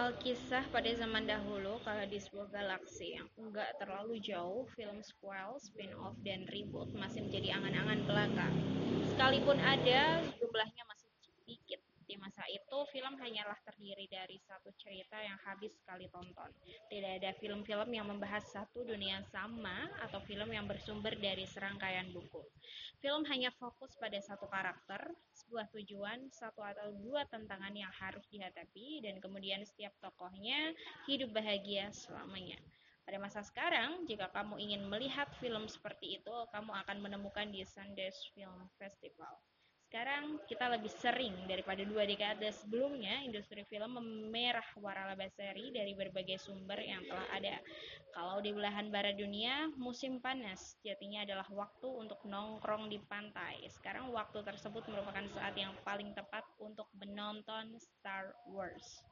Alkisah pada zaman dahulu, kala di sebuah galaksi yang enggak terlalu jauh, film sequel, spin-off, dan reboot masih menjadi angan-angan belaka. Sekalipun ada, jumlahnya masih itu, film hanyalah terdiri dari satu cerita yang habis sekali tonton. Tidak ada film-film yang membahas satu dunia sama atau film yang bersumber dari serangkaian buku. Film hanya fokus pada satu karakter, sebuah tujuan, satu atau dua tantangan yang harus dihadapi, dan kemudian setiap tokohnya hidup bahagia selamanya. Pada masa sekarang, jika kamu ingin melihat film seperti itu, kamu akan menemukan di Sundance Film Festival. Sekarang kita lebih sering daripada dua dekade sebelumnya, industri film memerah waralaba seri dari berbagai sumber yang telah ada. Kalau di belahan barat dunia, musim panas jatinya adalah waktu untuk nongkrong di pantai. Sekarang waktu tersebut merupakan saat yang paling tepat untuk menonton Star Wars.